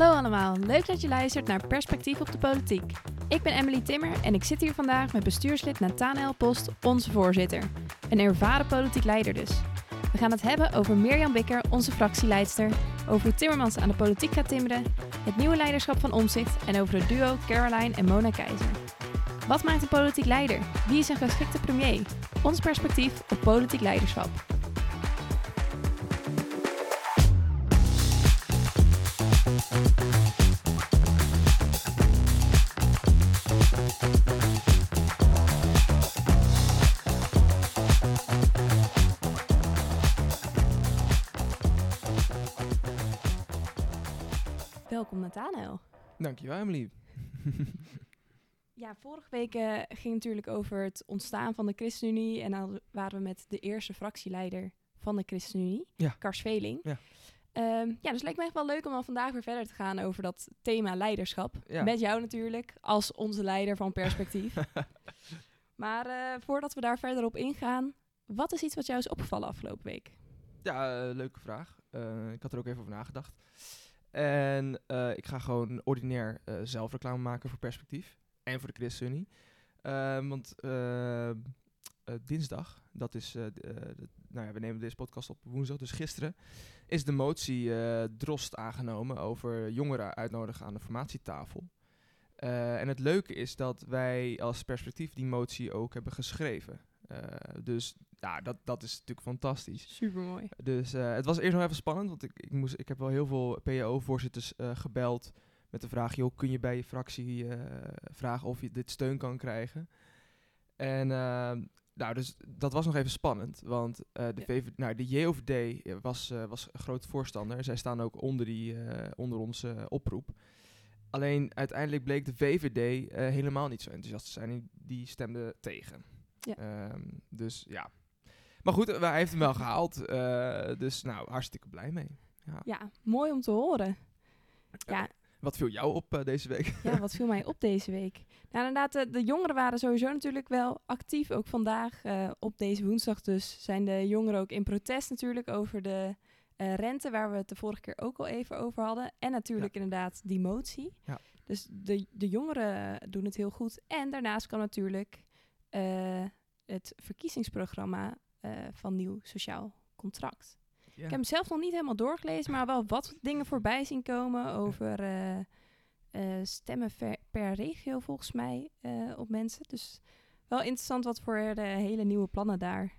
Hallo allemaal, leuk dat je luistert naar Perspectief op de Politiek. Ik ben Emily Timmer en ik zit hier vandaag met bestuurslid Nathanael Post, onze voorzitter. Een ervaren politiek leider dus. We gaan het hebben over Mirjam Bikker, onze fractieleidster, over hoe Timmermans aan de politiek gaat timmeren, het nieuwe leiderschap van Omzicht en over het duo Caroline en Mona Keizer. Wat maakt een politiek leider? Wie is een geschikte premier? Ons perspectief op politiek leiderschap. Dankjewel, Emily. Ja, vorige week eh, ging natuurlijk over het ontstaan van de ChristenUnie. En dan waren we met de eerste fractieleider van de ChristenUnie, Ja. Kars Veling. Ja. Ehm, ja, dus het leek me echt wel leuk om dan vandaag weer verder te gaan over dat thema leiderschap. Ja. Met jou natuurlijk, als onze leider van Perspectief. maar eh, voordat we daar verder op ingaan, wat is iets wat jou is opgevallen afgelopen week? Ja, eh, leuke vraag. Ik had er ook even over nagedacht. En eh, ik ga gewoon ordinair eh, zelf reclame maken voor Perspectief. En voor de ChristenUnie. Ehm, want eh, eh, dinsdag, dat is... nou ja, we nemen deze podcast op woensdag, dus gisteren... is de motie Drost aangenomen over jongeren uitnodigen aan de formatietafel. En het leuke is dat wij als Perspectief die motie ook hebben geschreven. Eh, dus ja, dat, dat is natuurlijk fantastisch. Super mooi. Dus eh, het was eerst nog even spannend, want ik, ik, moest, ik heb wel heel veel PO-voorzitters eh, gebeld met de vraag, joh, kun je bij je fractie vragen of je dit steun kan krijgen? En eh, nou, dus dat was nog even spannend, want de, Ja. VV, nou, de JOVD was, was een groot voorstander. Zij staan ook onder, die, onder onze oproep. Alleen uiteindelijk bleek de VVD helemaal niet zo enthousiast te zijn. Die, die stemde tegen. Ja. Ehm, dus ja. Maar goed, eh, hij heeft hem wel gehaald. eh, dus nou, hartstikke blij mee. Ja. Ja, mooi om te horen. Ja, Wat viel jou op eh, deze week? Ja, wat viel mij op deze week? Nou, inderdaad, de, de jongeren waren sowieso natuurlijk wel actief. Ook vandaag, op deze woensdag dus, zijn de jongeren ook in protest natuurlijk over de rente, waar we het de vorige keer ook al even over hadden. En natuurlijk inderdaad die motie. Ja. Dus de, de jongeren doen het heel goed. En daarnaast kan natuurlijk eh, het verkiezingsprogramma eh, van Nieuw Sociaal Contract. Ja. Ik heb hem zelf nog niet helemaal doorgelezen, maar wel wat dingen voorbij zien komen over eh, stemmen ver- per regio volgens mij op mensen. Dus wel interessant wat voor de hele nieuwe plannen daarin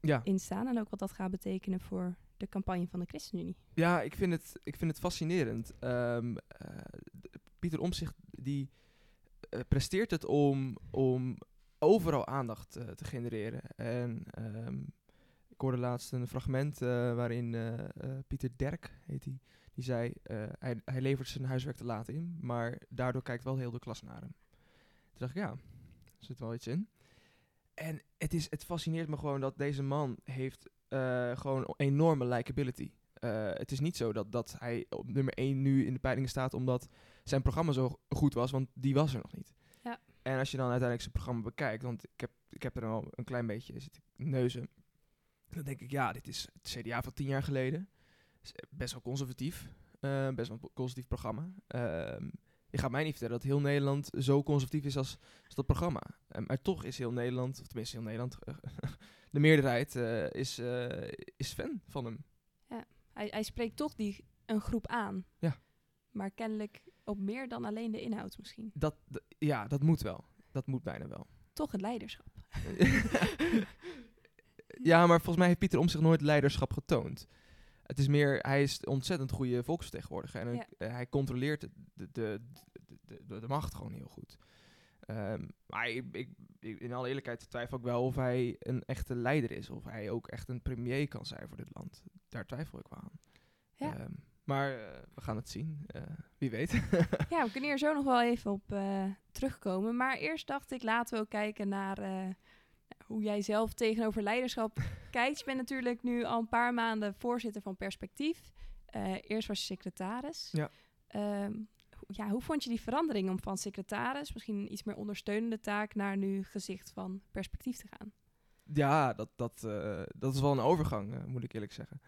ja. staan en ook wat dat gaat betekenen voor de campagne van de ChristenUnie. Ja, ik vind het, ik vind het fascinerend. Ehm, eh, Pieter Omtzigt die presteert het om, om overal aandacht eh, te genereren. En ehm, ik hoorde laatst een fragment eh, waarin eh, Pieter Derk, heet hij, die zei, hij, hij levert zijn huiswerk te laat in, maar daardoor kijkt wel heel de klas naar hem. Toen dacht ik, ja, er zit wel iets in. En het, is, het fascineert me gewoon dat deze man heeft gewoon enorme likability. Het is niet zo dat, dat hij op nummer 1 nu in de peilingen staat omdat zijn programma zo goed was, want die was er nog niet. Ja. En als je dan uiteindelijk zijn programma bekijkt, want ik heb, ik heb er al een klein beetje neuzen, dan denk ik, ja, dit is het CDA van tien jaar geleden. Is best wel conservatief, eh, best wel een conservatief programma. Ehm, je gaat mij niet vertellen dat heel Nederland zo conservatief is als, als dat programma. Eh, maar toch is heel Nederland, of tenminste heel Nederland, de meerderheid eh, is, eh, is fan van hem. Hij, hij spreekt toch die, een groep aan. Ja. Maar kennelijk op meer dan alleen de inhoud misschien. Dat, ja, dat moet wel. Dat moet bijna wel. Toch het leiderschap. ja, maar volgens mij heeft Pieter om zich nooit leiderschap getoond. Het is meer, hij is ontzettend goede volksvertegenwoordiger. En Ja. eh, hij controleert de, de, de, de, macht gewoon heel goed. Ehm, maar ik, ik, ik- in alle eerlijkheid twijfel ik wel of hij een echte leider is. Of hij ook echt een premier kan zijn voor dit land. Daar twijfel ik wel aan. Ja. Ehm, maar eh, we gaan het zien. Eh, wie weet. Ja, we kunnen hier zo nog wel even op eh, terugkomen. Maar eerst dacht ik, laten we ook kijken naar hoe jij zelf tegenover leiderschap kijkt. Je bent natuurlijk nu al een paar maanden voorzitter van Perspectief. Eerst was je secretaris. Ja. Ehm, ja, hoe vond je die verandering om van secretaris, misschien een iets meer ondersteunende taak, naar nu gezicht van Perspectief te gaan? Ja, dat, dat, dat is wel een overgang, moet ik eerlijk zeggen.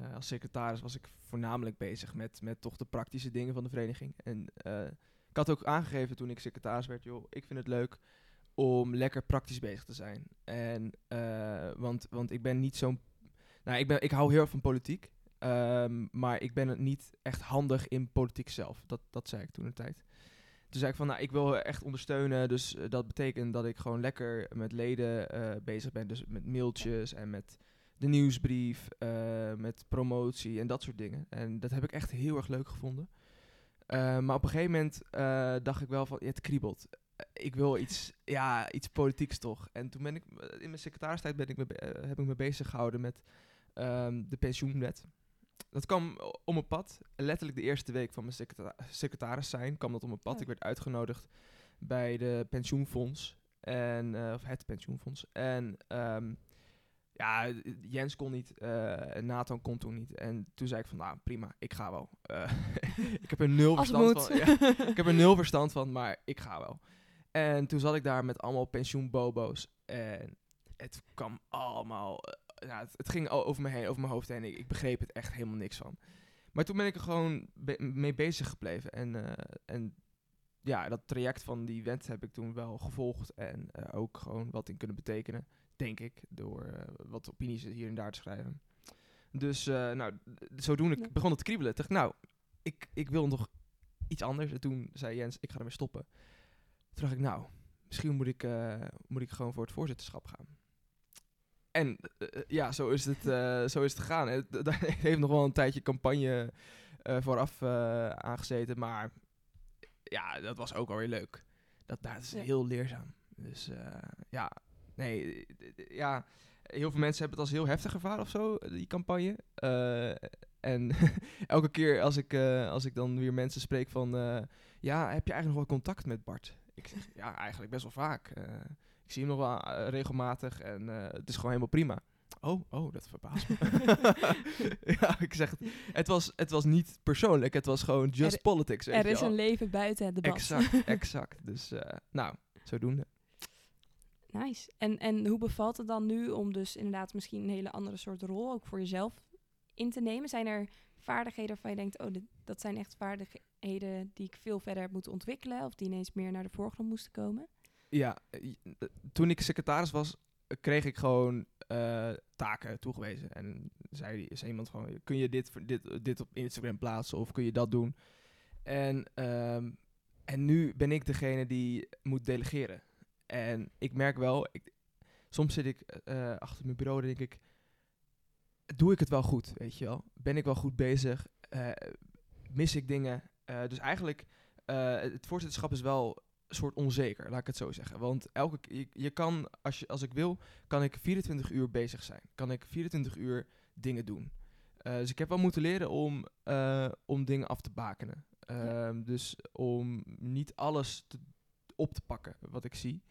Eh, als secretaris was ik voornamelijk bezig met, met toch de praktische dingen van de vereniging. En eh, ik had ook aangegeven toen ik secretaris werd, joh, ik vind het leuk om lekker praktisch bezig te zijn. En, eh, want, want ik ben niet zo'n... Nou, ik, ben, ik hou heel erg van politiek. ehm, maar ik ben niet echt handig in politiek zelf. Dat, dat zei ik toen de tijd. Toen zei ik van, nou, ik wil echt ondersteunen. Dus dat betekent dat ik gewoon lekker met leden bezig ben. Dus met mailtjes en met de nieuwsbrief, eh, met promotie en dat soort dingen. En dat heb ik echt heel erg leuk gevonden. Eh, maar op een gegeven moment eh, dacht ik wel van, ja, het kriebelt. Ik wil iets, ja, iets politieks toch. En toen ben ik, in mijn secretaristijd ben ik me, heb ik me bezig gehouden met ehm, de pensioenwet. Dat kwam om mijn pad. Letterlijk de eerste week van mijn secreta- secretaris zijn kwam dat om mijn pad. Ik werd uitgenodigd bij de pensioenfonds. En, of het pensioenfonds. En ehm, ja, Jens kon niet. en Nathan kon toen niet. En toen zei ik van, nou prima, ik ga wel. Eh, ik heb er nul verstand moet. van. Ja, ik heb er nul verstand van, maar ik ga wel. En toen zat ik daar met allemaal pensioenbobo's. En het kwam allemaal... ja, het, het ging over me heen, over mijn hoofd heen. Ik, ik begreep het echt helemaal niks van. Maar toen ben ik er gewoon be- mee bezig gebleven. En, en ja, dat traject van die wet heb ik toen wel gevolgd. En ook gewoon wat in kunnen betekenen, denk ik. Door eh, wat opinies hier en daar te schrijven. Dus eh, nou, zodoende Ja. begon het te kriebelen. Ik dacht, nou, ik, ik wil nog iets anders. En toen zei Jens, ik ga ermee stoppen. Toen dacht ik, nou, misschien moet ik, eh, moet ik gewoon voor het voorzitterschap gaan. En ja, zo is het, zo is het gegaan. Het, daar heeft nog wel een tijdje campagne vooraf aangezeten. Maar ja, dat was ook alweer leuk. Dat, dat is Ja. heel leerzaam. Dus ja, nee, ja, heel veel mensen hebben het als heel heftig ervaren of zo, die campagne. Eh, en elke keer als ik, eh, als ik dan weer mensen spreek van, eh, ja, heb je eigenlijk nog wel contact met Bart? Ik zeg, ja, eigenlijk best wel vaak. Ik zie hem nog wel regelmatig en het is gewoon helemaal prima. Oh, oh, dat verbaast me. ja, ik zeg het. Het was, het was niet persoonlijk, het was gewoon just Er- politics. er is een leven buiten het debat. Exact, exact. Dus, nou, zodoende. Nice. En, en hoe bevalt het dan nu om dus inderdaad misschien een hele andere soort rol ook voor jezelf in te nemen? Zijn er vaardigheden waarvan je denkt, oh, dat zijn echt vaardigheden die ik veel verder heb moeten ontwikkelen of die ineens meer naar de voorgrond moesten komen? Ja, eh, toen ik secretaris was, kreeg ik gewoon eh, taken toegewezen. En zei, zei iemand gewoon, kun je dit, dit, dit op Instagram plaatsen of kun je dat doen? En, ehm, en nu ben ik degene die moet delegeren. En ik merk wel, ik, soms zit ik eh, achter mijn bureau en denk ik, doe ik het wel goed, weet je wel? Ben ik wel goed bezig? Eh, mis ik dingen? Eh, dus eigenlijk, eh, het voorzitterschap is wel een soort onzeker, laat ik het zo zeggen. Want elke, je, je kan, als, je, als ik wil, kan ik 24 uur bezig zijn. Kan ik 24 uur dingen doen. Eh, dus ik heb wel moeten leren om, eh, om dingen af te bakenen. Ehm, Dus om niet alles te, op te pakken wat ik zie.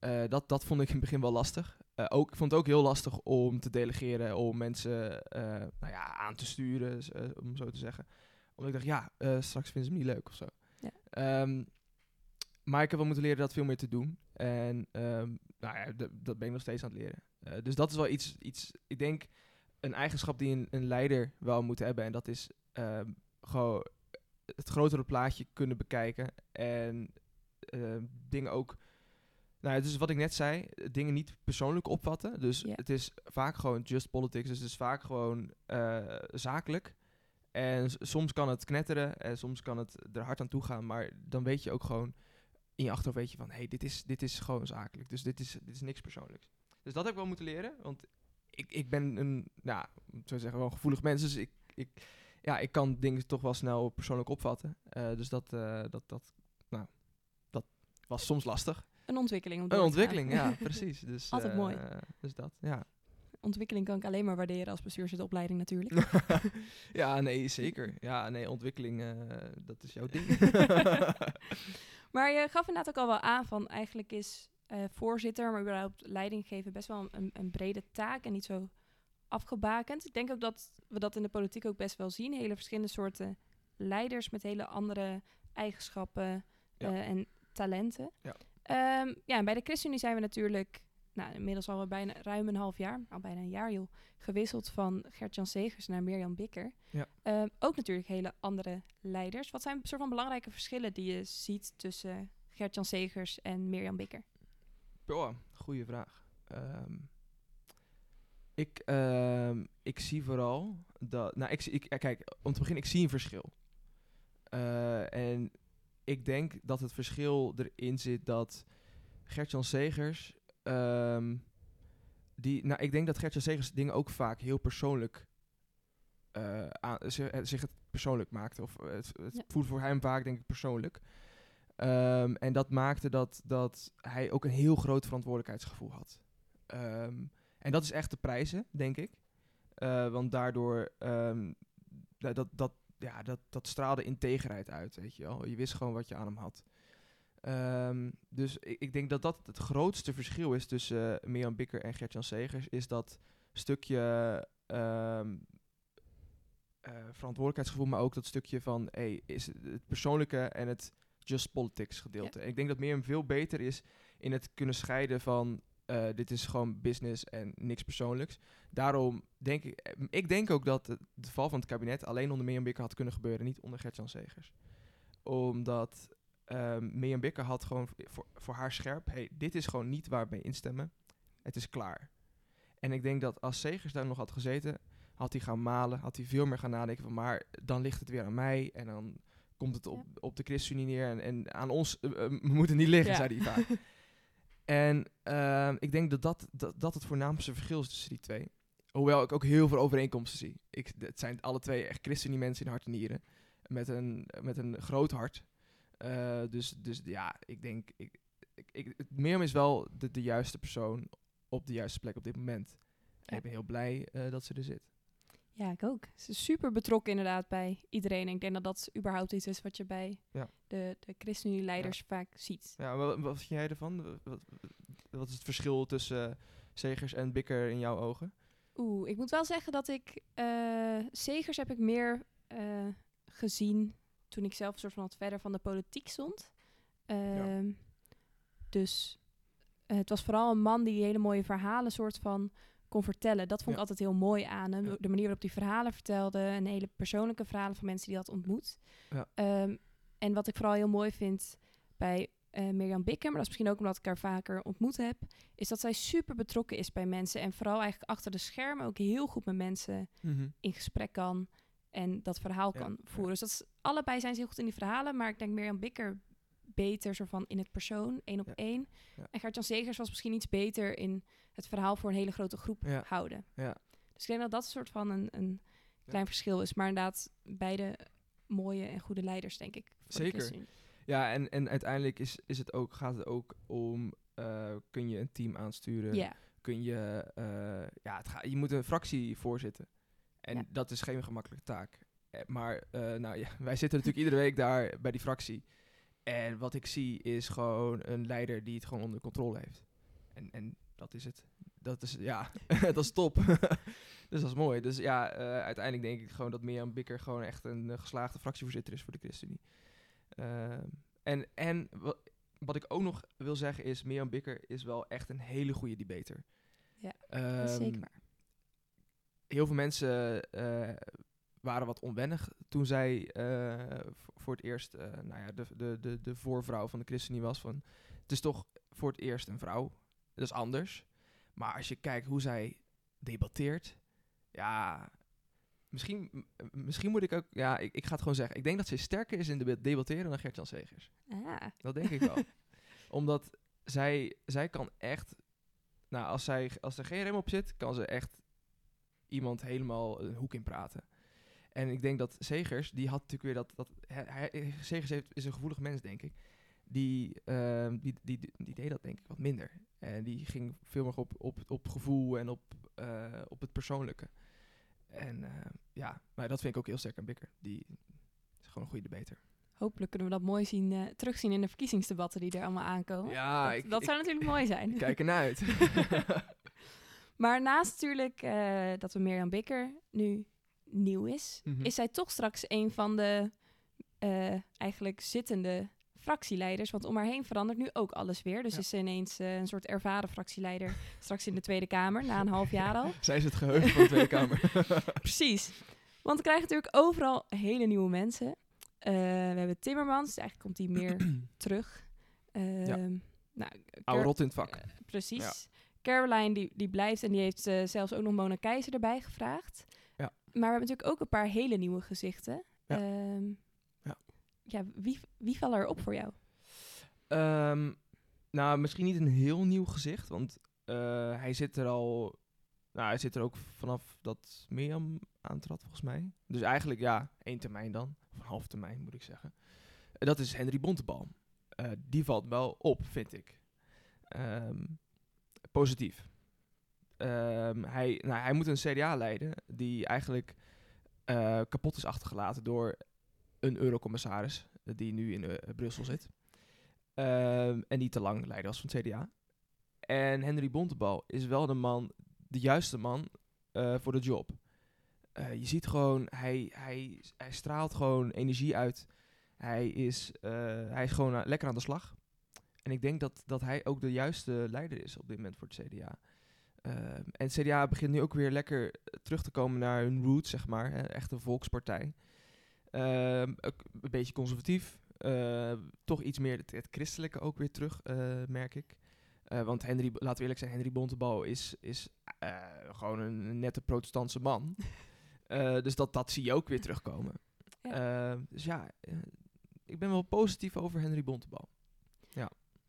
Eh, dat, dat vond ik in het begin wel lastig. Eh, ook, ik vond het ook heel lastig om te delegeren, om mensen eh, nou ja, aan te sturen, om zo te zeggen. Omdat ik dacht, ja, straks vinden ze me niet leuk of zo. Ja. Ehm, maar ik heb wel moeten leren dat veel meer te doen. En ehm, nou ja, dat ben ik nog steeds aan het leren. Dus dat is wel iets, iets, ik denk, een eigenschap die een, een leider wel moet hebben. En dat is ehm, gewoon het grotere plaatje kunnen bekijken. En dingen ook, nou ja, dus wat ik net zei, dingen niet persoonlijk opvatten. Dus het is vaak gewoon just politics. Dus het is vaak gewoon eh, zakelijk. En soms kan het knetteren en soms kan het er hard aan toe gaan. Maar dan weet je ook gewoon in je achterhoofd weet je van... hé, hey, dit, is, dit is gewoon zakelijk. Dus dit is, dit is niks persoonlijks. Dus dat heb ik wel moeten leren. Want ik, ik ben een, nou, om zo te zeggen, wel een gevoelig mens. Dus ik, ik, ja, ik kan dingen toch wel snel persoonlijk opvatten. Eh, dus dat, eh, dat, dat, nou, dat was soms lastig. Een ontwikkeling. Om Een door ontwikkeling, ja, precies. Dus, Altijd eh, mooi. Dus dat, ja. Ontwikkeling kan ik alleen maar waarderen als bestuursopleiding natuurlijk. ja, nee, zeker. Ja, nee, ontwikkeling, eh, dat is jouw ding. Maar je gaf inderdaad ook al wel aan van eigenlijk is eh, voorzitter, maar überhaupt leiding geven best wel een, een brede taak en niet zo afgebakend. Ik denk ook dat we dat in de politiek ook best wel zien. Hele verschillende soorten leiders met hele andere eigenschappen Ja. en talenten. Ja. Ehm, ja, en bij de ChristenUnie zijn we natuurlijk nou, inmiddels al bijna ruim een half jaar, al bijna een jaar joh, gewisseld van Gert-Jan Segers naar Mirjam Bikker. Ja. Ehm, ook natuurlijk hele andere leiders. Wat zijn soort van belangrijke verschillen die je ziet tussen Gert-Jan Segers en Mirjam Bikker? Boah, goede vraag. Ehm, ik, ik zie vooral dat. Nou, ik, kijk, om te beginnen, ik zie een verschil. Eh, en ik denk dat het verschil erin zit dat Gertjan Segers. ehm, die, nou, ik denk dat Gertjan Segers dingen ook vaak heel persoonlijk. eh, aan, zich, eh, zich het persoonlijk maakte. Of het, het Ja. voelde voor hem vaak, denk ik, persoonlijk. Ehm, en dat maakte dat, dat hij ook een heel groot verantwoordelijkheidsgevoel had. Ehm, en dat is echt te prijzen, denk ik. Eh, want daardoor, dat, dat, ja, dat, dat straalde integerheid uit, weet je wel. Je wist gewoon wat je aan hem had. Ehm, dus ik, ik denk dat dat het grootste verschil is tussen uh, Mirjam Bikker en Gertjan Segers. Is dat stukje ehm, eh, verantwoordelijkheidsgevoel, maar ook dat stukje van hey, is het, persoonlijke en het just politics gedeelte. En ik denk dat Mirjam veel beter is in het kunnen scheiden van eh, dit is gewoon business en niks persoonlijks. Daarom denk ik, eh, ik denk ook dat het, de val van het kabinet alleen onder Mirjam Bikker had kunnen gebeuren, niet onder Gertjan Segers. Omdat um, Mirjam Bikker had gewoon voor, voor haar scherp, hey, dit is gewoon niet waar we mee instemmen. Het is klaar. En ik denk dat als Segers daar nog had gezeten, had hij gaan malen, had hij veel meer gaan nadenken van, maar dan ligt het weer aan mij en dan komt het op, op de ChristenUnie neer en, en aan ons, uh, uh, we moeten niet liggen, Ja. zei hij vaak. en uh, ik denk dat dat, dat dat het voornaamste verschil is tussen die twee. Hoewel ik ook heel veel overeenkomsten zie. Ik, het zijn alle twee echt ChristenUnie-mensen in hart en nieren. Met een, met een groot hart. Uh, dus, dus ja, ik denk... Ik, ik, ik, Mirjam is wel de, de juiste persoon op de juiste plek op dit moment. En ik ben heel blij uh, dat ze er zit. Ja, ik ook. Ze is super betrokken inderdaad bij iedereen. Ik denk dat dat überhaupt iets is wat je bij Ja. de, de ChristenUnie-leiders vaak ziet. Ja, wat, wat vind jij ervan? Wat, wat is het verschil tussen uh, Segers en Bikker in jouw ogen? Oeh, ik moet wel zeggen dat ik... Uh, Segers heb ik meer uh, gezien toen ik zelf een soort van wat verder van de politiek stond. Ja. Dus het was vooral een man die hele mooie verhalen soort van kon vertellen. Dat vond ik altijd heel mooi aan hem. De manier waarop hij verhalen vertelde. En hele persoonlijke verhalen van mensen die hij had ontmoet. Ja. Um, en wat ik vooral heel mooi vind bij uh, Mirjam Bikker, maar dat is misschien ook omdat ik haar vaker ontmoet heb, is dat zij super betrokken is bij mensen. En vooral eigenlijk achter de schermen ook heel goed met mensen Mm -hmm. in gesprek kan. En dat verhaal Ja, kan ja. voeren. Dus dat is, allebei zijn ze heel goed in die verhalen. Maar ik denk Mirjam Bikker beter zo van in het persoon, één op Ja. één. Ja. En Gert-Jan Segers was misschien iets beter in het verhaal voor een hele grote groep Ja. houden. Ja. Dus ik denk dat dat een soort van een, een klein verschil is. Maar inderdaad, beide mooie en goede leiders, denk ik. de Zeker. Ja, en, en uiteindelijk is, is het ook, gaat het ook om, uh, kun je een team aansturen? Ja, Kun je, uh, ja, het ga, je moet een fractie voorzitten. En dat is geen gemakkelijke taak. Eh, Maar uh, nou, ja, wij zitten natuurlijk iedere week daar bij die fractie. En wat ik zie is gewoon een leider die het gewoon onder controle heeft. En, en dat is het. Dat is, ja, dat is top. dus dat is mooi. Dus ja, uh, uiteindelijk denk ik gewoon dat Mirjam Bikker gewoon echt een uh, geslaagde fractievoorzitter is voor de ChristenUnie. Uh, en en wat, wat ik ook nog wil zeggen is, Mirjam Bikker is wel echt een hele goede debater. Ja, um, is zeker. Heel veel mensen uh, waren wat onwennig toen zij uh, voor het eerst uh, nou ja, de, de, de, de voorvrouw van de ChristenUnie was. Van, het is toch voor het eerst een vrouw. Dat is anders. Maar als je kijkt hoe zij debatteert, ja, misschien, misschien moet ik ook, ja, ik, ik ga het gewoon zeggen. Ik denk dat ze sterker is in de debatteren dan Gert-Jan Segers. Ah. Dat denk ik wel. Omdat zij, zij kan echt, nou, als, zij, als er geen rem op zit, kan ze echt iemand helemaal een hoek in praten. En ik denk dat Segers, die had natuurlijk weer dat... dat hij, Segers heeft, is een gevoelig mens, denk ik. Die, uh, die, die, die, die, deed dat denk ik wat minder. En die ging veel meer op, op, op gevoel en op, uh, op het persoonlijke. En uh, ja, maar dat vind ik ook heel sterk aan Bikker. Die is gewoon een goede debater. Hopelijk kunnen we dat mooi zien, uh, terugzien in de verkiezingsdebatten die er allemaal aankomen. Ja, dat, ik, dat ik, zou natuurlijk mooi zijn. Kijk ernaar uit. maar naast natuurlijk uh, dat we Mirjam Bikker nu nieuw is, Mhm. is zij toch straks een van de uh, eigenlijk zittende fractieleiders. Want om haar heen verandert nu ook alles weer. Dus Ja. is ze ineens eh, een soort ervaren fractieleider. straks in de Tweede Kamer, na een half jaar al. Zij is het geheugen van de Tweede Kamer. Precies. Want we krijgen natuurlijk overal hele nieuwe mensen. Eh, we hebben Timmermans, dus eigenlijk komt hij meer terug. Ehm, nou, Oude rot in het vak. eh, precies. Caroline die, die blijft en die heeft eh, zelfs ook nog Mona Keizer erbij gevraagd. Maar we hebben natuurlijk ook een paar hele nieuwe gezichten. Ja. Ehm, Ja. ja, wie, wie vallen er op voor jou? Ehm, nou, misschien niet een heel nieuw gezicht, want eh, hij zit er al... Nou, hij zit er ook vanaf dat Mirjam aantrad, volgens mij. Dus eigenlijk, ja, één termijn dan. Of een half termijn, moet ik zeggen. En dat is Henry Bontebal. Eh, die valt wel op, vind ik. Ehm, positief. Ehm, hij, nou, hij moet een CDA leiden die eigenlijk eh, kapot is achtergelaten door een eurocommissaris die nu in eh, Brussel zit. Ehm, en die te lang leider was van het CDA. En Henry Bontebal is wel de man, de juiste man eh, voor de job. Je ziet gewoon, hij, hij, hij straalt gewoon energie uit. Hij is, hij is gewoon lekker aan de slag. En ik denk dat, dat hij ook de juiste leider is op dit moment voor het CDA. Ehm, en het CDA begint nu ook weer lekker eh, terug te komen naar hun roots, zeg maar. Hè, echt een volkspartij. Ehm, ook een beetje conservatief. Eh, toch iets meer het, het christelijke ook weer terug, eh, merk ik. Want Henry, laten we eerlijk zijn, Henry Bontebal is, is gewoon een nette protestantse man. Dus dat, dat zie je ook weer terugkomen. Eh, dus ja, ik ben wel positief over Henry Bontebal.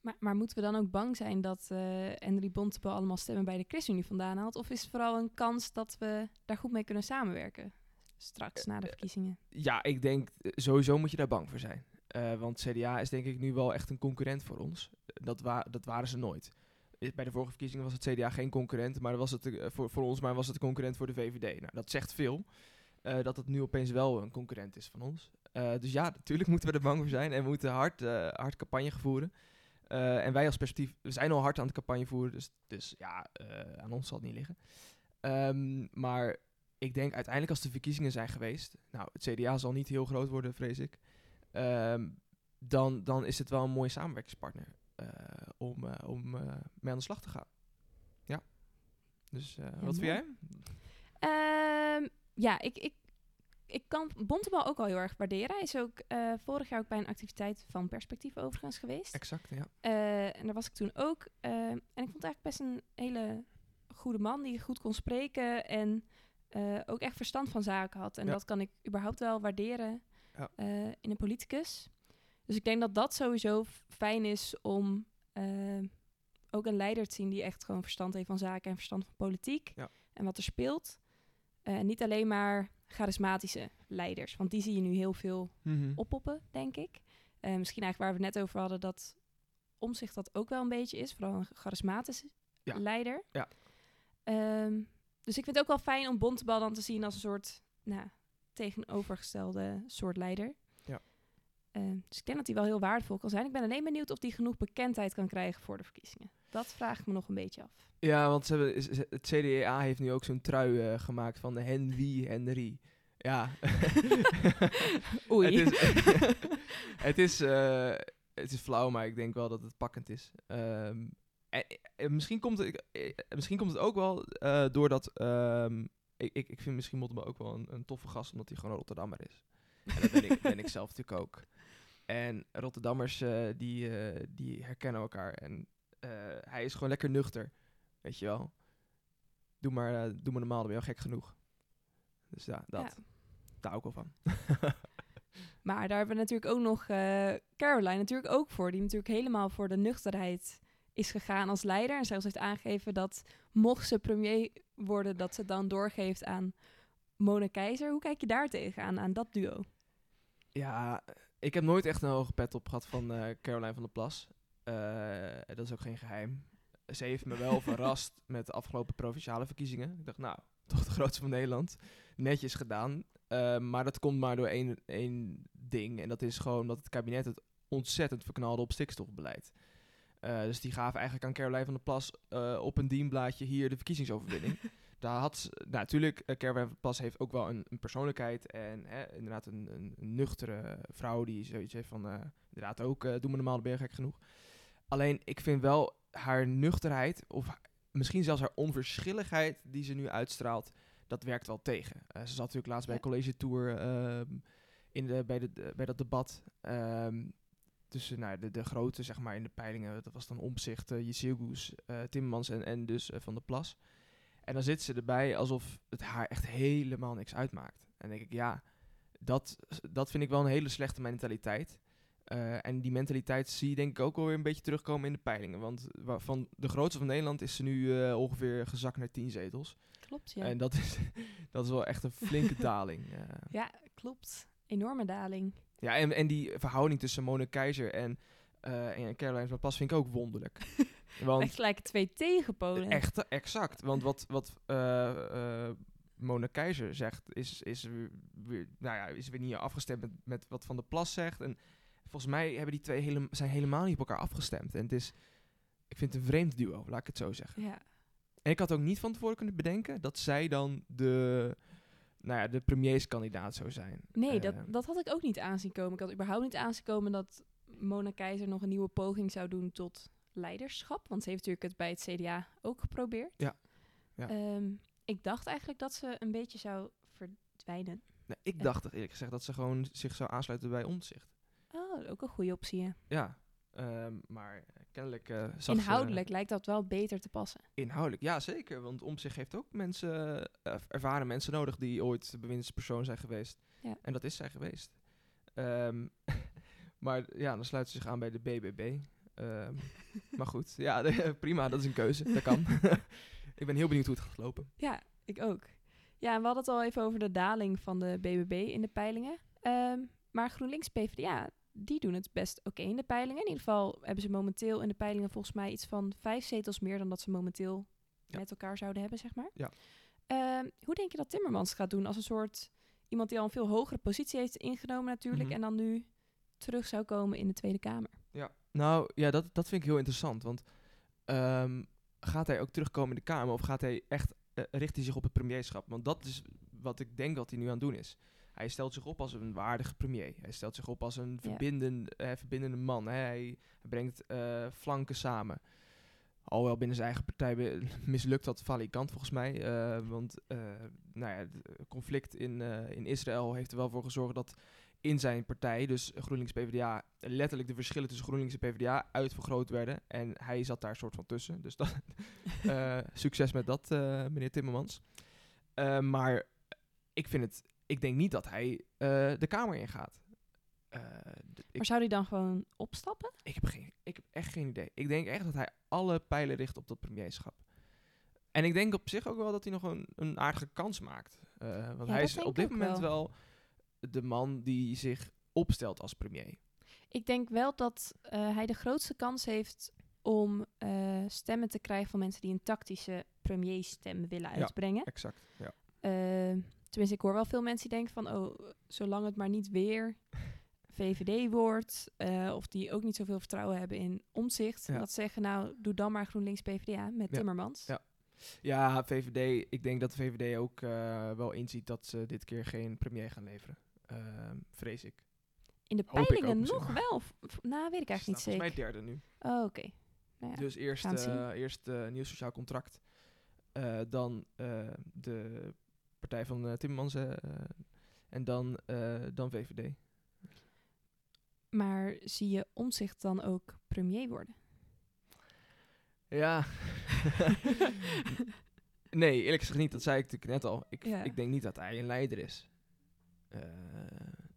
Maar, maar moeten we dan ook bang zijn dat eh Henry Bontebal allemaal stemmen bij de ChristenUnie vandaan haalt? Of is het vooral een kans dat we daar goed mee kunnen samenwerken? Straks, na de Eh, verkiezingen. Ja, ik denk eh, sowieso moet je daar bang voor zijn. Eh, want CDA is denk ik nu wel echt een concurrent voor ons. Dat, wa dat waren ze nooit. Eh, Bij de vorige verkiezingen was het CDA geen concurrent, maar was het eh, voor, voor ons maar was het een concurrent voor de VVD. Nou, dat zegt veel. eh, dat het nu opeens wel een concurrent is van ons. Eh, dus ja, natuurlijk moeten we er bang voor zijn en we moeten hard, eh, hard campagne voeren. Eh, en wij als perspectief, we zijn al hard aan het campagne voeren, dus, dus ja, eh, aan ons zal het niet liggen. Ehm, maar ik denk uiteindelijk als de verkiezingen zijn geweest, nou, het CDA zal niet heel groot worden, vrees ik. Ehm, dan, dan is het wel een mooie samenwerkingspartner eh, om, om mee aan de slag te gaan. Ja. Dus wat vind jij? Ehm, ja, ik, ik, ik kan Bontebal ook al heel erg waarderen. Hij is ook eh, vorig jaar ook bij een activiteit van Perspectief overigens geweest. Exact, ja. Eh, en daar was ik toen ook. Eh, en ik vond het eigenlijk best een hele goede man die goed kon spreken en ook echt verstand van zaken had. En Ja. dat kan ik überhaupt wel waarderen Ja. in een politicus. Dus ik denk dat dat sowieso fijn is om ook een leider te zien die echt gewoon verstand heeft van zaken en verstand van politiek Ja. en wat er speelt. En niet alleen maar charismatische leiders, want die zie je nu heel veel Mhm. oppoppen, denk ik. Eh, misschien eigenlijk waar we het net over hadden, dat omzicht dat ook wel een beetje is. Vooral een charismatische Ja. leider. Ja. Ehm, dus ik vind het ook wel fijn om Bontebal dan te zien als een soort nou, tegenovergestelde soort leider. Ehm, dus ik denk dat hij wel heel waardevol kan zijn. Ik ben alleen benieuwd of hij genoeg bekendheid kan krijgen voor de verkiezingen. Dat vraag ik me nog een beetje af. Ja, want ze hebben, het CDA heeft nu ook zo'n trui eh, gemaakt van de Henry Henry. Ja. Oei. Het is, het, is, eh, het is flauw, maar ik denk wel dat het pakkend is. Ehm, en, en misschien, komt het, misschien komt het ook wel eh, doordat... ehm, ik, ik, ik vind misschien Mottema ook wel een, een toffe gast, omdat hij gewoon een Rotterdammer is. En dat ben ik, ben ik zelf natuurlijk ook. En Rotterdammers, eh, die, eh, die herkennen elkaar. En eh, hij is gewoon lekker nuchter, weet je wel. Doe maar, doe maar normaal, dan ben je al gek genoeg. Dus ja, dat. Ja. Daar ook wel van. Maar daar hebben we natuurlijk ook nog Caroline natuurlijk ook voor. Die natuurlijk helemaal voor de nuchterheid is gegaan als leider. En zelfs heeft aangegeven dat mocht ze premier worden, dat ze dan doorgeeft aan Mona Keizer. Hoe kijk je daar tegenaan, aan dat duo? Ja, ik heb nooit echt een hoge pet op gehad van eh, Caroline van der Plas. Eh, dat is ook geen geheim. Ze heeft me wel verrast met de afgelopen provinciale verkiezingen. Ik dacht, nou, toch de grootste van Nederland. Netjes gedaan. Eh, maar dat komt maar door één, één ding. En dat is gewoon dat het kabinet het ontzettend verknalde op stikstofbeleid. Eh, dus die gaven eigenlijk aan Caroline van der Plas op een dienblaadje hier de verkiezingsoverwinning. daar had ze, nou, natuurlijk, uh, Pas heeft ook wel een, een persoonlijkheid en hè, inderdaad een, een, nuchtere vrouw die zoiets heeft van, uh, inderdaad ook, uh, doe me normaal, ben je gek genoeg. Alleen, ik vind wel haar nuchterheid, of misschien zelfs haar onverschilligheid die ze nu uitstraalt, dat werkt wel tegen. ze zat natuurlijk laatst bij College Tour ehm, in de, bij, de, bij dat debat. Um, tussen nou, de, de grote, zeg maar, in de peilingen. Dat was dan Omzicht, uh, Jezilgoes, uh, Timmermans en, en dus uh, Van der Plas. En dan zit ze erbij alsof het haar echt helemaal niks uitmaakt. En dan denk ik, ja, dat, dat vind ik wel een hele slechte mentaliteit. en die mentaliteit zie je denk ik ook alweer een beetje terugkomen in de peilingen. Want van de grootste van Nederland is ze nu ongeveer gezakt naar tien zetels. Klopt, ja. En dat is, dat is wel echt een flinke daling. Ja, klopt. Enorme daling. Ja, en, en die verhouding tussen Mona Keizer en, uh, en Caroline van Pas vind ik ook wonderlijk. want echt gelijk twee tegenpolen. Echt, exact. Want wat, wat uh, uh, Mona Keizer zegt, is, is, weer, nou ja, is weer niet afgestemd met, met wat Van der Plas zegt. En volgens mij hebben die twee hele, zijn helemaal niet op elkaar afgestemd. En het is, ik vind het een vreemd duo, laat ik het zo zeggen. Ja. En ik had ook niet van tevoren kunnen bedenken dat zij dan de nou ja, de premierskandidaat zou zijn. Nee, dat, ehm, dat had ik ook niet aanzien komen. Ik had überhaupt niet aanzien komen dat Mona Keizer nog een nieuwe poging zou doen tot leiderschap. Want ze heeft natuurlijk het bij het CDA ook geprobeerd. Ja. ja. Ehm, ik dacht eigenlijk dat ze een beetje zou verdwijnen. Nee, ik dacht eerlijk gezegd dat ze gewoon zich zou aansluiten bij Omzicht. Oh, ook een goede optie, ja. Ja, um, maar kennelijk uh, Inhoudelijk lijkt dat wel beter te passen. Inhoudelijk, ja zeker. Want om zich heeft ook mensen, uh, ervaren mensen nodig die ooit bewindspersoon zijn geweest. Ja. En dat is zij geweest. Um, maar ja, dan sluit ze zich aan bij de BBB. Um, maar goed, ja, prima, dat is een keuze. Dat kan. ik ben heel benieuwd hoe het gaat lopen. Ja, ik ook. Ja, we hadden het al even over de daling van de BBB in de peilingen. Um, maar GroenLinks PvdA, die doen het best oké in de peilingen. In ieder geval hebben ze momenteel in de peilingen volgens mij iets van vijf zetels meer dan dat ze momenteel met elkaar zouden hebben, zeg maar. Ja. Uh, hoe denk je dat Timmermans gaat doen als een soort iemand die al een veel hogere positie heeft ingenomen natuurlijk mm -hmm. en dan nu terug zou komen in de Tweede Kamer? Nou ja, dat, dat vind ik heel interessant, want um, gaat hij ook terugkomen in de Kamer of gaat hij echt uh, richt hij zich op het premierschap? Want dat is wat ik denk dat hij nu aan het doen is. Hij stelt zich op als een waardige premier. Hij stelt zich op als een verbinden, ja. uh, verbindende man. Hè. Hij, brengt uh, flanken samen. Alhoewel binnen zijn eigen partij mislukt dat valikant volgens mij. Uh, want nou ja, het conflict in, in Israël heeft er wel voor gezorgd dat in zijn partij, dus GroenLinks PvdA, letterlijk de verschillen tussen GroenLinks en PvdA uitvergroot werden. En hij zat daar soort van tussen. Dus dat, succes met dat, meneer Timmermans. maar ik vind het ik denk niet dat hij de Kamer ingaat. Maar zou hij dan gewoon opstappen? Ik heb, geen, ik heb echt geen idee. Ik denk echt dat hij alle pijlen richt op dat premierschap. En ik denk op zich ook wel dat hij nog een, een aardige kans maakt. Want ja, hij is op dit moment wel. wel. De man die zich opstelt als premier. Ik denk wel dat hij de grootste kans heeft om stemmen te krijgen van mensen die een tactische premierstem willen uitbrengen. Ja, exact. Ja. Tenminste, ik hoor wel veel mensen die denken van... oh, zolang het maar niet weer VVD wordt... Uh, of die ook niet zoveel vertrouwen hebben in omzicht... Ja. dat zeggen, nou, doe dan maar GroenLinks PvdA met ja. Timmermans. Ja. ja, VVD... Ik denk dat de VVD ook wel inziet... dat ze dit keer geen premier gaan leveren. Uh, vrees ik. In de Hoop peilingen nog wel? Nou, weet ik eigenlijk niet zeker. Volgens mij derde nu. Oh, oké. Okay. Nou dus eerst, eerst nieuw sociaal contract... dan de partij van Timmermans en dan, dan VVD. Maar zie je omzicht dan ook premier worden? Ja. nee, eerlijk gezegd niet. Dat zei ik natuurlijk net al. Ik, ja. ik denk niet dat hij een leider is.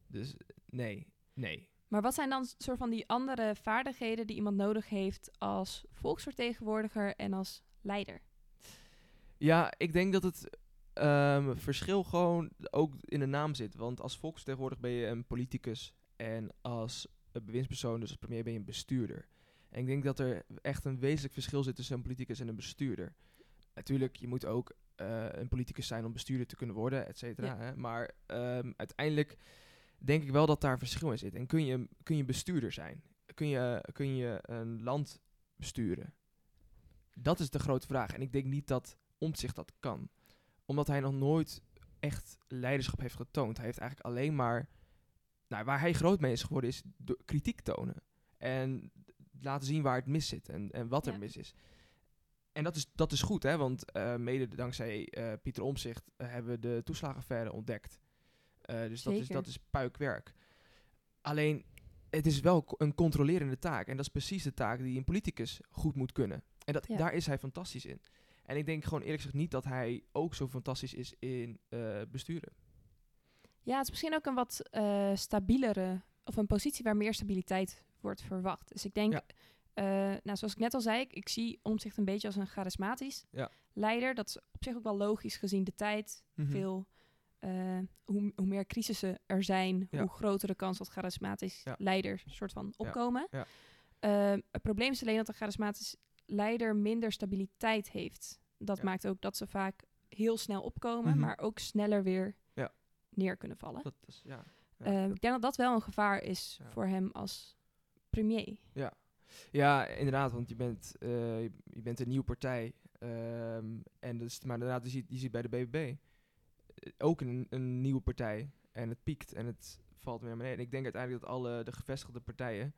Dus nee, nee. Maar wat zijn dan soort van die andere vaardigheden die iemand nodig heeft als volksvertegenwoordiger en als leider? Ja, ik denk dat het um, verschil gewoon ook in de naam zit. Want als volksvertegenwoordiger ben je een politicus en als bewindspersoon, dus als premier, ben je een bestuurder. En ik denk dat er echt een wezenlijk verschil zit tussen een politicus en een bestuurder. Natuurlijk, je moet ook uh, een politicus zijn om bestuurder te kunnen worden, et cetera. Ja. Maar um, uiteindelijk denk ik wel dat daar verschil in zit. En kun je, kun je bestuurder zijn? Kun je, kun je een land besturen? Dat is de grote vraag. En ik denk niet dat omzicht dat kan. Omdat hij nog nooit echt leiderschap heeft getoond. Hij heeft eigenlijk alleen maar... Nou, waar hij groot mee is geworden is kritiek tonen. En laten zien waar het mis zit en, en wat er Ja. mis is. En dat is, dat is goed, hè? want eh, mede dankzij eh, Pieter Omzicht hebben we de toeslagenaffaire ontdekt. Eh, dus dat is, dat is puikwerk. Alleen, het is wel een controlerende taak. En dat is precies de taak die een politicus goed moet kunnen. En dat, Ja. daar is hij fantastisch in. En ik denk gewoon eerlijk gezegd niet dat hij ook zo fantastisch is in eh, besturen. Ja, het is misschien ook een wat eh, stabielere, of een positie waar meer stabiliteit wordt verwacht. Dus ik denk, Ja. Eh, nou, zoals ik net al zei, ik, ik zie Omtzigt een beetje als een charismatisch Ja. leider. Dat is op zich ook wel logisch gezien de tijd. Mhm. Veel, eh, hoe, hoe meer crisissen er zijn, Ja. hoe groter de kans dat charismatisch Ja. leiders soort van opkomen. Ja. Eh, het probleem is alleen dat een charismatisch leider minder stabiliteit heeft. Dat maakt ook dat ze vaak heel snel opkomen, Mhm. maar ook sneller weer Ja. neer kunnen vallen. Dat is, ik denk dat dat wel een gevaar is voor hem als premier. Ja, inderdaad, want je bent, eh, je bent een nieuwe partij. ehm, en dus, maar inderdaad, je ziet, je ziet bij de BBB eh, ook een, een nieuwe partij. En het piekt en het valt weer naar beneden. En ik denk uiteindelijk dat alle de gevestigde partijen,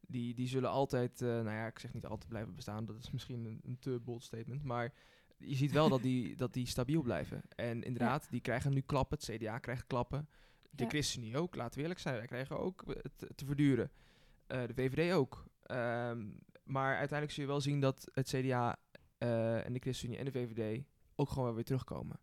die, die zullen altijd, eh, nou ja, ik zeg niet altijd blijven bestaan. Dat is misschien een, een te bold statement. Maar je ziet wel dat die, dat die stabiel blijven. En inderdaad, die krijgen nu klappen. Het CDA krijgt klappen. De Ja. ChristenUnie ook, laten we eerlijk zijn. Wij krijgen ook te, te verduren. De VVD ook. Ehm, maar uiteindelijk zul je wel zien dat het CDA eh, en de ChristenUnie en de VVD ook gewoon wel weer terugkomen.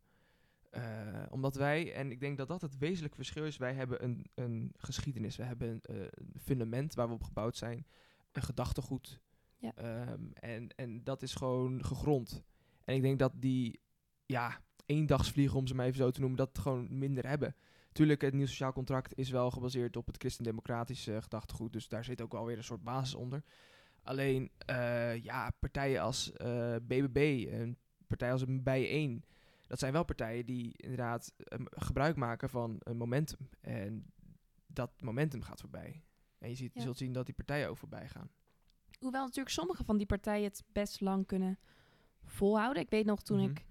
Eh, omdat wij, en ik denk dat dat het wezenlijke verschil is, wij hebben een, een geschiedenis, we hebben een, eh, een fundament waar we op gebouwd zijn, een gedachtegoed. Ja. Ehm, en, en dat is gewoon gegrond. En ik denk dat die, ja, eendagsvliegen, om ze maar even zo te noemen, dat gewoon minder hebben. Tuurlijk, het nieuw sociaal contract is wel gebaseerd op het christendemocratische gedachtegoed, dus daar zit ook wel weer een soort basis onder. Alleen, eh, ja, partijen als eh, BBB en partijen als een Bijeen, dat zijn wel partijen die inderdaad eh, gebruik maken van een momentum. En dat momentum gaat voorbij. En je, ziet, je Ja. zult zien dat die partijen ook voorbij gaan. Hoewel natuurlijk sommige van die partijen het best lang kunnen volhouden. Ik weet nog toen Mhm. ik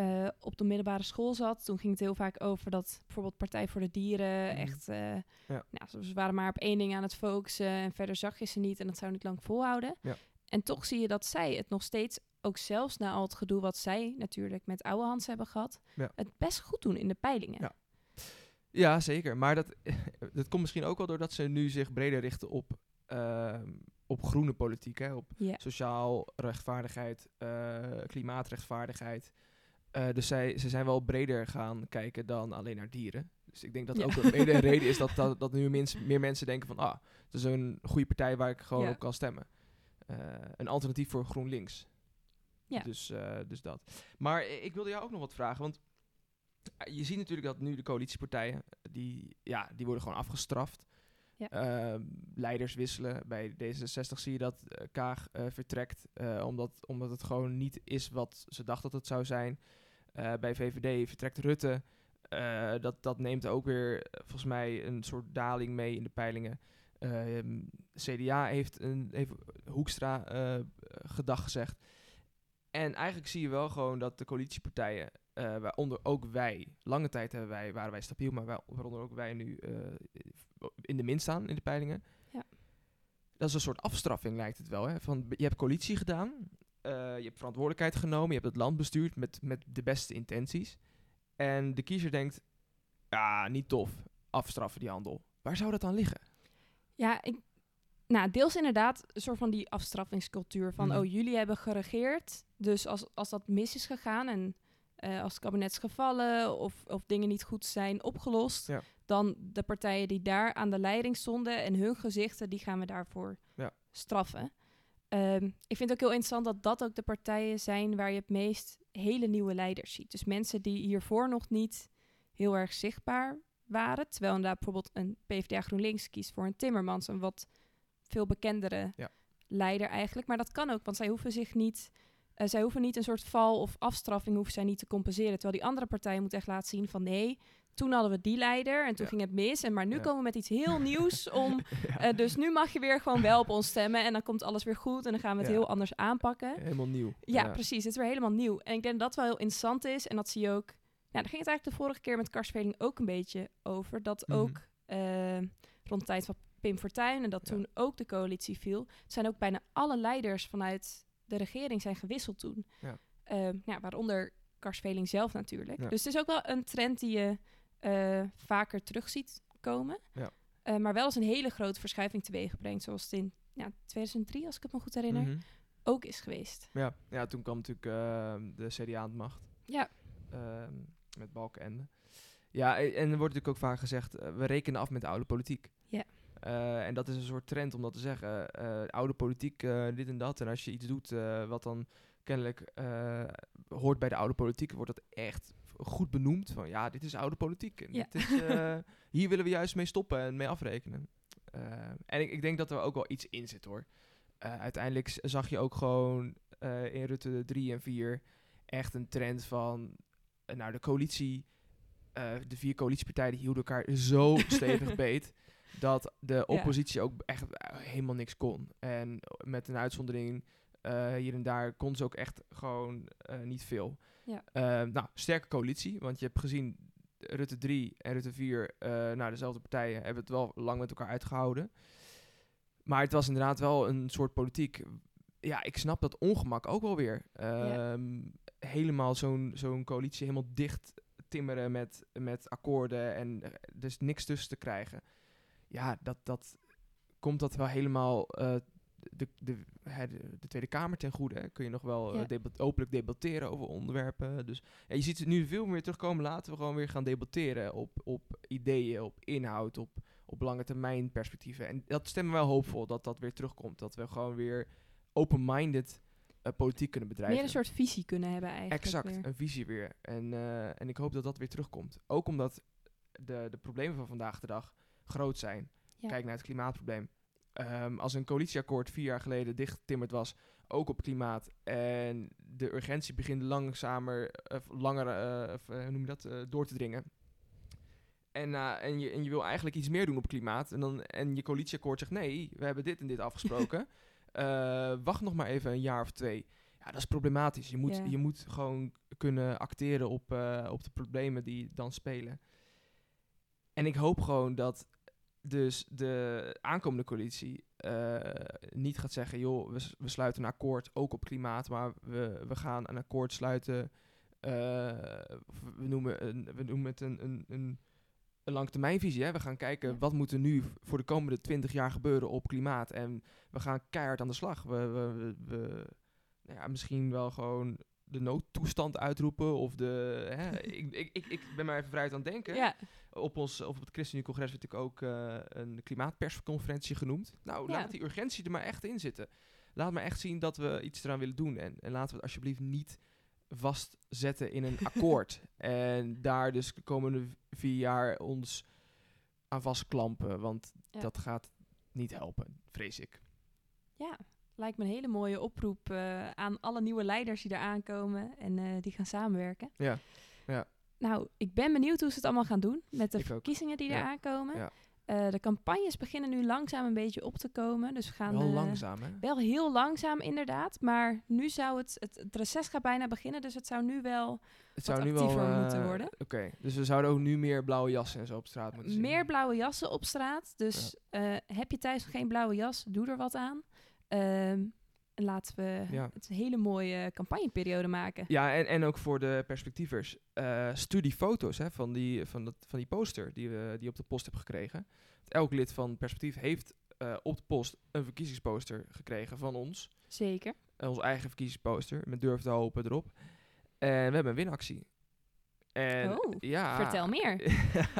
eh, op de middelbare school zat, toen ging het heel vaak over dat bijvoorbeeld Partij voor de Dieren Mhm. echt, eh, Ja. nou, ze- waren maar op één ding aan het focussen en verder zag je ze niet en dat zou niet lang volhouden. Ja. En toch zie je dat zij het nog steeds, ook zelfs na al het gedoe wat zij natuurlijk met oude Hans hebben gehad, Ja. het best goed doen in de peilingen. Ja. Ja, zeker. Maar dat, dat komt misschien ook wel doordat ze nu zich breder richten op, ehm, op groene politiek. Hè? Op sociaal rechtvaardigheid, eh, klimaatrechtvaardigheid. Eh, dus zij, ze zijn wel breder gaan kijken dan alleen naar dieren. Dus ik denk dat Ja. ook een mede reden is dat, dat, dat nu mens, meer mensen denken van... ah, het is een goede partij waar ik gewoon Ja. op kan stemmen. Eh, een alternatief voor GroenLinks. Ja. Dus, eh, dus dat. Maar ik wilde jou ook nog wat vragen, want je ziet natuurlijk dat nu de coalitiepartijen, die, ja, die worden gewoon afgestraft. Ehm, leiders wisselen. Bij D66 zie je dat eh, Kaag eh, vertrekt, eh, omdat, omdat het gewoon niet is wat ze dachten dat het zou zijn. Bij VVD vertrekt Rutte. Dat, dat neemt ook weer volgens mij een soort daling mee in de peilingen. Ehm, CDA heeft, een, heeft Hoekstra gedag gezegd. En eigenlijk zie je wel gewoon dat de coalitiepartijen, eh, waaronder ook wij, lange tijd hebben wij, waren wij stabiel, maar waaronder ook wij nu eh, in de min staan in de peilingen. Ja. Dat is een soort afstraffing, lijkt het wel. Hè? Van, je hebt coalitie gedaan, eh, je hebt verantwoordelijkheid genomen, je hebt het land bestuurd met, met de beste intenties. En de kiezer denkt, ja, niet tof, afstraffen die handel. Waar zou dat dan liggen? Ja, ik, nou, deels inderdaad een soort van die afstraffingscultuur van, Mhm. oh, jullie hebben geregeerd, dus als, als dat mis is gegaan en eh, als het kabinet is gevallen of, of dingen niet goed zijn opgelost, Ja. dan de partijen die daar aan de leiding stonden en hun gezichten, die gaan we daarvoor Ja. straffen. Ehm, ik vind het ook heel interessant dat dat ook de partijen zijn waar je het meest hele nieuwe leiders ziet. Dus mensen die hiervoor nog niet heel erg zichtbaar waren. Terwijl inderdaad bijvoorbeeld een PvdA GroenLinks kiest voor een Timmermans, een wat veel bekendere Ja. leider eigenlijk. Maar dat kan ook, want zij hoeven zich niet, eh, zij hoeven niet een soort val of afstraffing hoeven zij niet te compenseren. Terwijl die andere partijen moeten echt laten zien van nee, toen hadden we die leider en toen Ja. ging het mis. En maar nu Ja. komen we met iets heel nieuws om. Ja. eh, dus nu mag je weer gewoon wel op ons stemmen en dan komt alles weer goed en dan gaan we het heel anders aanpakken. Helemaal nieuw. Ja, precies. Het is weer helemaal nieuw. En ik denk dat dat wel heel interessant is. En dat zie je ook daar ging het eigenlijk de vorige keer met Karstveling ook een beetje over. Dat Mhm. ook eh, rond de tijd van Pim Fortuyn en dat toen ook de coalitie viel, zijn ook bijna alle leiders vanuit de regering zijn gewisseld toen. Ja. Ehm, ja, waaronder Karstveling zelf natuurlijk. Ja. Dus het is ook wel een trend die je eh, vaker terug ziet komen. Ja. Eh, maar wel eens een hele grote verschuiving teweeg brengt, zoals het in ja, 2003, als ik het me goed herinner, Mhm. ook is geweest. Ja, ja, toen kwam natuurlijk ehm, de CDA aan de macht. Ja. Ehm, met Balkenende. Ja, en er wordt natuurlijk ook vaak gezegd, eh, we rekenen af met de oude politiek. Eh, en dat is een soort trend om dat te zeggen. eh, oude politiek, eh, dit en dat. En als je iets doet wat dan kennelijk hoort bij de oude politiek, wordt dat echt goed benoemd. Van ja, dit is oude politiek. En Ja. dit is, hier willen we juist mee stoppen en mee afrekenen. En ik, ik denk dat er ook wel iets in zit hoor. Uiteindelijk zag je ook gewoon in Rutte 3 en 4 echt een trend van, nou de coalitie, de vier coalitiepartijen hielden elkaar zo stevig beet, dat de oppositie ook echt eh, helemaal niks kon. En met een uitzondering eh, hier en daar kon ze ook echt gewoon eh, niet veel. Ja. Eh, nou, sterke coalitie, want je hebt gezien Rutte 3 en Rutte 4, eh nou dezelfde partijen, hebben het wel lang met elkaar uitgehouden. Maar het was inderdaad wel een soort politiek. Ja, ik snap dat ongemak ook wel weer. Ja. Ehm, Helemaal zo'n zo'n coalitie helemaal dicht timmeren met, met akkoorden en is niks tussen te krijgen. Ja, dat, dat komt dat wel helemaal eh, de, de, de, de Tweede Kamer ten goede. Hè? Kun je nog wel eh, Ja. debat- openlijk debatteren over onderwerpen. Dus ja, je ziet het nu veel meer terugkomen. Laten we gewoon weer gaan debatteren op, op ideeën, op inhoud, op, op lange termijn perspectieven. En dat stemt me wel hoopvol dat dat weer terugkomt. Dat we gewoon weer open-minded eh, politiek kunnen bedrijven. Meer een soort visie kunnen hebben eigenlijk. Exact, weer. een visie weer. En, en ik hoop dat dat weer terugkomt. Ook omdat de, de problemen van vandaag de dag groot zijn. Ja. Kijk naar het klimaatprobleem. Ehm, als een coalitieakkoord vier jaar geleden dichtgetimmerd was, ook op klimaat, en de urgentie begint langzamer, of langer, eh, of, eh, hoe noem je dat, eh, door te dringen. En, en, je, en je wil eigenlijk iets meer doen op klimaat. En, dan, en je coalitieakkoord zegt nee, we hebben dit en dit afgesproken. Wacht nog maar even een jaar of twee. Ja, dat is problematisch. Je moet, Ja. je moet gewoon kunnen acteren op, op de problemen die dan spelen. En ik hoop gewoon dat dus de aankomende coalitie eh, niet gaat zeggen... joh, we, sluiten een akkoord ook op klimaat... maar we, we gaan een akkoord sluiten... eh, we, noemen een, we noemen het een, een, een, een langetermijnvisie. Hè? We gaan kijken wat moet er nu voor de komende 20 jaar gebeuren op klimaat. En we gaan keihard aan de slag. We, we, we, we- nou ja, misschien wel gewoon de noodtoestand uitroepen. Of de. Hè, ik, ik, ik, ik ben maar even vrij aan het denken. Ja, Op, ons, op het ChristenUnie-congres werd natuurlijk ook eh, een klimaatpersconferentie genoemd. Nou, Ja. laat die urgentie er maar echt in zitten. Laat maar echt zien dat we iets eraan willen doen. En, en laten we het alsjeblieft niet vastzetten in een akkoord. en daar dus de komende vier jaar ons aan vastklampen. Want Ja. dat gaat niet helpen, vrees ik. ja. Lijkt me een hele mooie oproep eh, aan alle nieuwe leiders die er aankomen en eh, die gaan samenwerken. Ja, ja. Nou, ik ben benieuwd hoe ze het allemaal gaan doen met de Ik ook. verkiezingen die Ja, er aankomen. ja. Eh, de campagnes beginnen nu langzaam een beetje op te komen. Dus we gaan Wel langzaam, hè? Wel heel langzaam inderdaad, maar nu zou het, het, het reces gaat bijna beginnen, dus het zou nu wel Het wat zou nu wel moeten worden. Oké, dus we zouden ook nu meer blauwe jassen en zo op straat moeten zien. meer blauwe jassen op straat. Dus heb je thuis geen blauwe jas, doe er wat aan. Ehm, en laten we Ja. het een hele mooie campagneperiode maken. Ja, en, en ook voor de perspectievers. eh stuur die foto's hè, van, die, van, dat, van die poster die we die op de post hebben gekregen. Elk lid van Perspectief heeft eh, op de post een verkiezingsposter gekregen van ons. Zeker. Eh, ons eigen verkiezingsposter met durf te hopen erop. En we hebben een winactie. En Oh, ja, Vertel meer.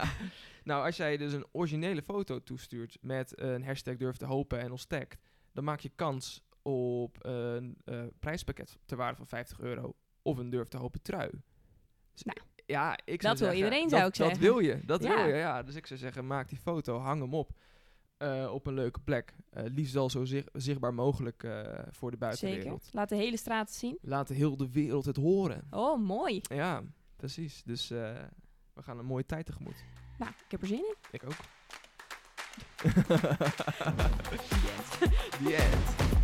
nou, als jij dus een originele foto toestuurt met een hashtag durf te hopen en ons tagt, dan maak je kans op een eh, prijspakket ter waarde van 50 euro of een durf te hopen trui. Dus Nou, ja, ik dat zou wil zeggen, iedereen, dat, zou ik dat zeggen. wil je, dat Ja. wil je, ja. Dus ik zou zeggen, maak die foto, hang hem op eh, op een leuke plek. Eh, liefst al zo zichtbaar mogelijk voor de Zeker. buitenwereld. Laat de hele straat zien. Laten heel de wereld het horen. Oh, mooi. Ja, precies. Dus we gaan een mooie tijd tegemoet. Nou, ik heb er zin in. Ik ook. the end. The end.